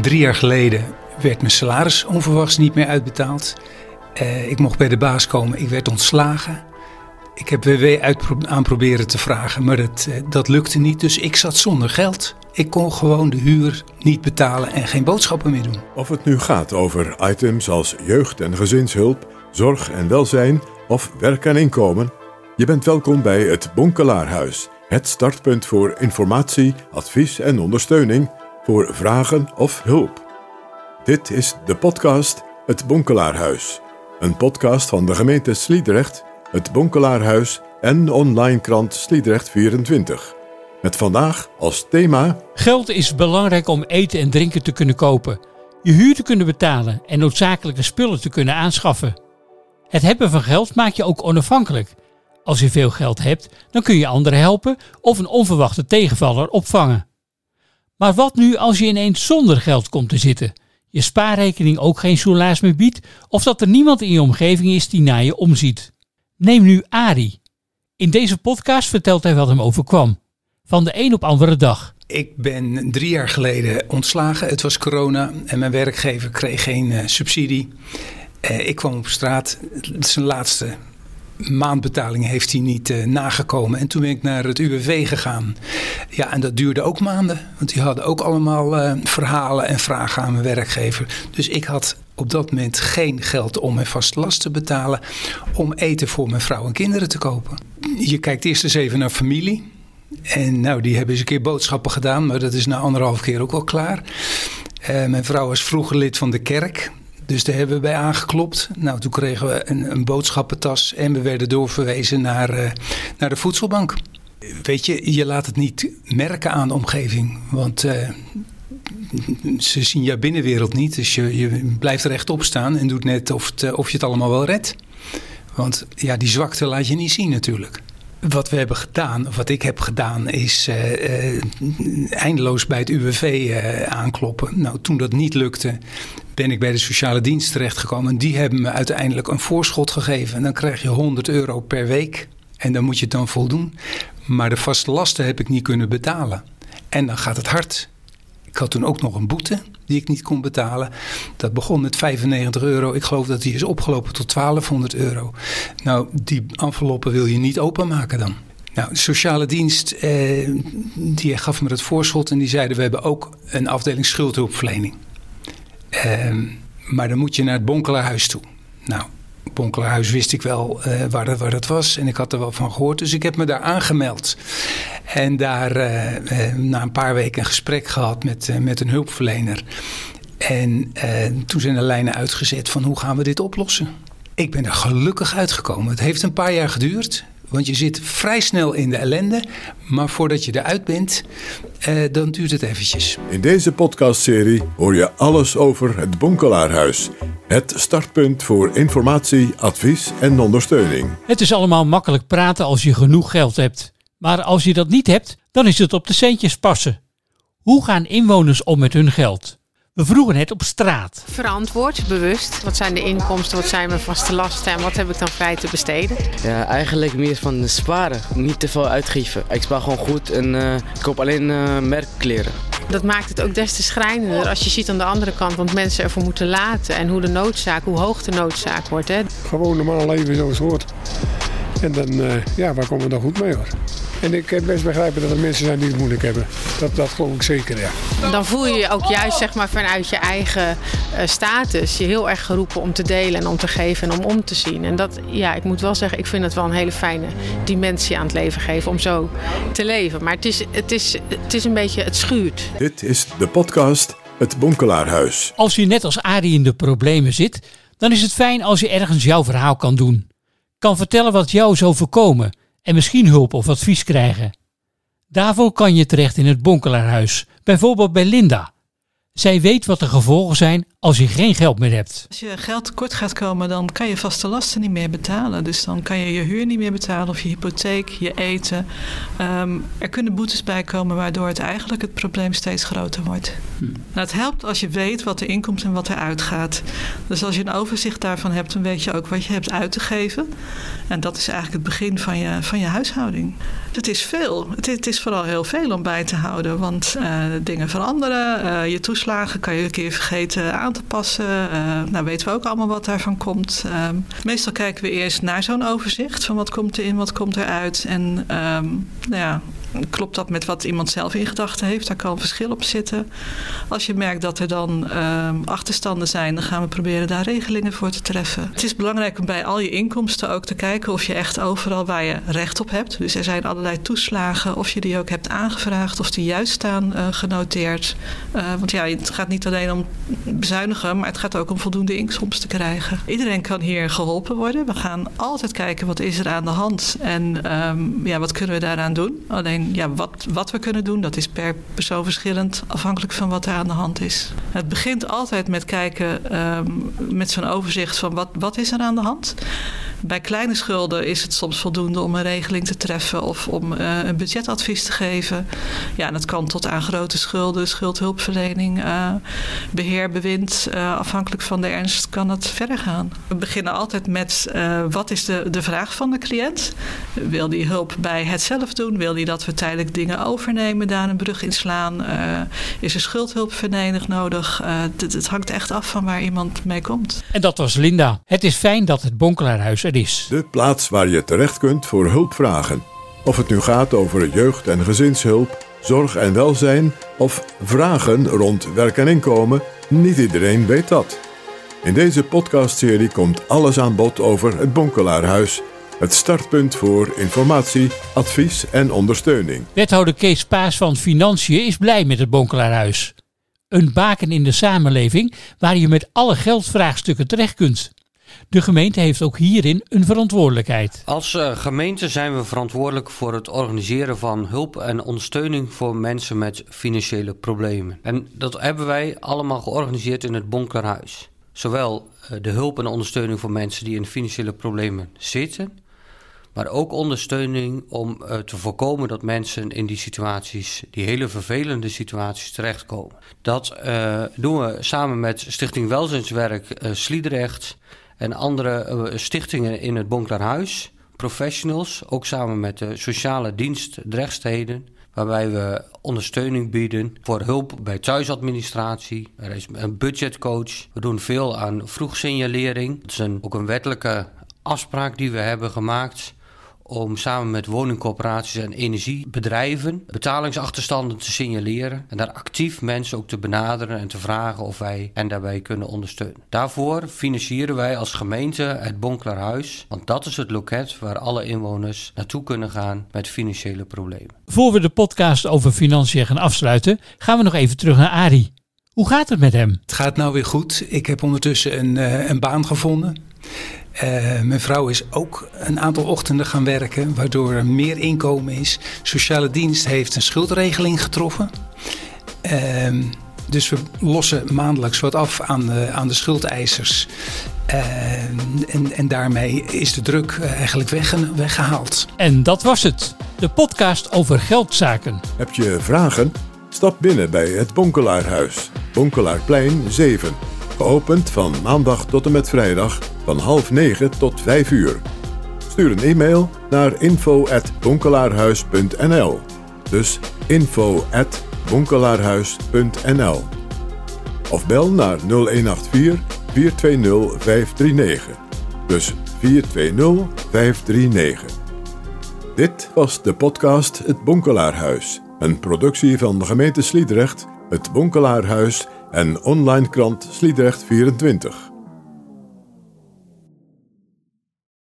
Drie jaar geleden werd mijn salaris onverwachts niet meer uitbetaald. Uh, ik mocht bij de baas komen, ik werd ontslagen. Ik heb WW uit aan proberen te vragen, maar dat, uh, dat lukte niet. Dus ik zat zonder geld. Ik kon gewoon de huur niet betalen en geen boodschappen meer doen. Of het nu gaat over items als jeugd- en gezinshulp, zorg en welzijn of werk en inkomen. Je bent welkom bij het Bonkelaarhuis. Het startpunt voor informatie, advies en ondersteuning voor vragen of hulp. Dit is de podcast Het Bonkelaarhuis. Een podcast van de gemeente Sliedrecht, het Bonkelaarhuis en online krant Sliedrecht 24. Met vandaag als thema... Geld is belangrijk om eten en drinken te kunnen kopen, je huur te kunnen betalen en noodzakelijke spullen te kunnen aanschaffen. Het hebben van geld maakt je ook onafhankelijk. Als je veel geld hebt, dan kun je anderen helpen of een onverwachte tegenvaller opvangen. Maar wat nu als je ineens zonder geld komt te zitten? Je spaarrekening ook geen soelaas meer biedt of dat er niemand in je omgeving is die naar je omziet. Neem nu Ari. In deze podcast vertelt hij wat hem overkwam. Van de een op andere dag. Ik ben drie jaar geleden ontslagen. Het was corona en mijn werkgever kreeg geen uh, subsidie. Uh, ik kwam op straat. Het is zijn laatste maandbetaling heeft hij niet uh, nagekomen. En toen ben ik naar het UWV gegaan. Ja, en dat duurde ook maanden. Want die hadden ook allemaal uh, verhalen en vragen aan mijn werkgever. Dus ik had op dat moment geen geld om mijn vaste last te betalen. Om eten voor mijn vrouw en kinderen te kopen. Je kijkt eerst eens even naar familie. En nou, die hebben eens een keer boodschappen gedaan. Maar dat is na anderhalf keer ook wel klaar. Uh, mijn vrouw was vroeger lid van de kerk. Dus daar hebben we bij aangeklopt. Nou, toen kregen we een, een boodschappentas en we werden doorverwezen naar, uh, naar de voedselbank. Weet je, je laat het niet merken aan de omgeving. Want uh, ze zien jouw binnenwereld niet. Dus je, je blijft rechtop staan en doet net of, het, of je het allemaal wel redt. Want ja, die zwakte laat je niet zien natuurlijk. Wat we hebben gedaan, of wat ik heb gedaan, is eindeloos bij het UWV aankloppen. Nou, toen dat niet lukte, ben ik bij de sociale dienst terechtgekomen. En die hebben me uiteindelijk een voorschot gegeven. En dan krijg je 100 euro per week. En dan moet je het dan voldoen. Maar de vaste lasten heb ik niet kunnen betalen. En dan gaat het hard. Ik had toen ook nog een boete die ik niet kon betalen. Dat begon met 95 euro. Ik geloof dat die is opgelopen tot 1200 euro. Nou, die enveloppen wil je niet openmaken dan. Nou, de sociale dienst eh, die gaf me het voorschot en die zeiden we hebben ook een afdeling schuldhulpverlening. Uh, maar dan moet je naar het Bonkelaarhuis toe. Nou, Bonkelaarhuis wist ik wel uh, waar, dat, waar dat was en ik had er wel van gehoord. Dus ik heb me daar aangemeld. En daar uh, uh, na een paar weken een gesprek gehad met, met een hulpverlener. En toen zijn de lijnen uitgezet van hoe gaan we dit oplossen. Ik ben er gelukkig uitgekomen. Het heeft een paar jaar geduurd. Want je zit vrij snel in de ellende. Maar voordat je eruit bent, eh, dan duurt het eventjes. In deze podcastserie hoor je alles over het Bonkelaarhuis. Het startpunt voor informatie, advies en ondersteuning. Het is allemaal makkelijk praten als je genoeg geld hebt. Maar als je dat niet hebt, dan is het op de centjes passen. Hoe gaan inwoners om met hun geld? We vroegen het op straat. Verantwoord, bewust. Wat zijn de inkomsten, wat zijn mijn vaste lasten en wat heb ik dan vrij te besteden? Ja, eigenlijk meer van sparen. Niet te veel uitgeven. Ik spaar gewoon goed en uh, ik koop alleen uh, merkkleren. Dat maakt het ook des te schrijnender als je ziet aan de andere kant wat mensen ervoor moeten laten. En hoe de noodzaak, hoe hoog de noodzaak wordt. Hè. Gewoon normaal leven zoals het hoort. En dan, uh, ja, waar komen we dan goed mee hoor. En ik kan best begrijpen dat er mensen zijn die het moeilijk hebben. Dat, dat geloof ik zeker, ja. Dan voel je je ook juist zeg maar, vanuit je eigen uh, status je heel erg geroepen om te delen en om te geven en om om te zien. En dat, ja, ik moet wel zeggen, ik vind het wel een hele fijne dimensie aan het leven geven om zo te leven. Maar het is, het is, het is een beetje, het schuurt. Dit is de podcast Het Bonkelaarhuis. Als je net als Arie in de problemen zit, dan is het fijn als je ergens jouw verhaal kan doen. Kan vertellen wat jou is overkomen en misschien hulp of advies krijgen. Daarvoor kan je terecht in het Bonkelaarhuis, bijvoorbeeld bij Linda. Zij weet wat de gevolgen zijn als je geen geld meer hebt. Als je geld tekort gaat komen, dan kan je vaste lasten niet meer betalen. Dus dan kan je je huur niet meer betalen of je hypotheek, je eten. Ehm, er kunnen boetes bij komen waardoor het eigenlijk het probleem steeds groter wordt. Hm. Nou, het helpt als je weet wat er inkomt en wat er uitgaat. Dus als je een overzicht daarvan hebt, dan weet je ook wat je hebt uit te geven. En dat is eigenlijk het begin van je, van je huishouding. Het is veel. Het, het is vooral heel veel om bij te houden. Want uh, dingen veranderen. Uh, je toeslagen kan je een keer vergeten aan te passen. Uh, nou weten we ook allemaal wat daarvan komt. Ehm, meestal kijken we eerst naar zo'n overzicht. Van wat komt erin, wat komt eruit. En um, nou ja, klopt dat met wat iemand zelf in gedachten heeft? Daar kan verschil op zitten. Als je merkt dat er dan um, achterstanden zijn, dan gaan we proberen daar regelingen voor te treffen. Het is belangrijk om bij al je inkomsten ook te kijken of je echt overal waar je recht op hebt. Dus er zijn allerlei toeslagen, of je die ook hebt aangevraagd, of die juist staan uh, genoteerd. Uh, want ja, het gaat niet alleen om bezuinigen, maar het gaat ook om voldoende inkomsten te krijgen. Iedereen kan hier geholpen worden. We gaan altijd kijken wat is er aan de hand en um, ja, wat kunnen we daaraan doen. Alleen ja, wat, wat we kunnen doen, dat is per persoon verschillend, afhankelijk van wat er aan de hand is. Het begint altijd met kijken um, met zo'n overzicht van wat, wat is er aan de hand. Bij kleine schulden is het soms voldoende om een regeling te treffen of om uh, een budgetadvies te geven. Ja, en dat kan tot aan grote schulden, schuldhulpverlening, uh, beheer, bewind. Uh, afhankelijk van de ernst kan het verder gaan. We beginnen altijd met wat is de, de vraag van de cliënt? Wil die hulp bij het zelf doen? Wil die dat we tijdelijk dingen overnemen, daar een brug in slaan? is er schuldhulpverlening nodig? Het, hangt echt af van waar iemand mee komt. En dat was Linda. Het is fijn dat het Bonkelaarhuis is. De plaats waar je terecht kunt voor hulpvragen. Of het nu gaat over jeugd- en gezinshulp, zorg en welzijn of vragen rond werk en inkomen, niet iedereen weet dat. In deze podcastserie komt alles aan bod over het Bonkelaarhuis. Het startpunt voor informatie, advies en ondersteuning. Wethouder Kees Paas van Financiën is blij met het Bonkelaarhuis. Een baken in de samenleving waar je met alle geldvraagstukken terecht kunt. De gemeente heeft ook hierin een verantwoordelijkheid. Als uh, gemeente zijn we verantwoordelijk voor het organiseren van hulp en ondersteuning voor mensen met financiële problemen. En dat hebben wij allemaal georganiseerd in het Bonkerhuis. Zowel uh, de hulp en ondersteuning voor mensen die in financiële problemen zitten, maar ook ondersteuning om uh, te voorkomen dat mensen in die situaties, die hele vervelende situaties, terechtkomen. Dat doen we samen met Stichting Welzijnswerk Sliedrecht en andere stichtingen in het Bonklerhuis, professionals, ook samen met de sociale dienst Drechtsteden, waarbij we ondersteuning bieden voor hulp bij thuisadministratie. Er is een budgetcoach. We doen veel aan vroegsignalering. Dat is ook een wettelijke afspraak die we hebben gemaakt om samen met woningcorporaties en energiebedrijven betalingsachterstanden te signaleren en daar actief mensen ook te benaderen en te vragen of wij hen daarbij kunnen ondersteunen. Daarvoor financieren wij als gemeente het Bonklerhuis, want dat is het loket waar alle inwoners naartoe kunnen gaan met financiële problemen. Voor we de podcast over financiën gaan afsluiten, gaan we nog even terug naar Arie. Hoe gaat het met hem? Het gaat nou weer goed. Ik heb ondertussen een, uh, een baan gevonden. Uh, mijn vrouw is ook een aantal ochtenden gaan werken, waardoor er meer inkomen is. Sociale dienst heeft een schuldregeling getroffen. Uh, dus we lossen maandelijks wat af aan de, aan de schuldeisers. Uh, en, en daarmee is de druk eigenlijk wegge, weggehaald. En dat was het. De podcast over geldzaken. Heb je vragen? Stap binnen bij het Bonkelaarhuis. Bonkelaarplein 7. Geopend van maandag tot en met vrijdag van half negen tot vijf uur. Stuur een e-mail naar info.bonkelaarhuis.nl Dus info.bonkelaarhuis.nl Of bel naar 0184 420 539. Dus 420 539. Dit was de podcast Het Bonkelaarhuis. Een productie van de gemeente Sliedrecht, het Bonkelaarhuis en online krant Sliedrecht 24.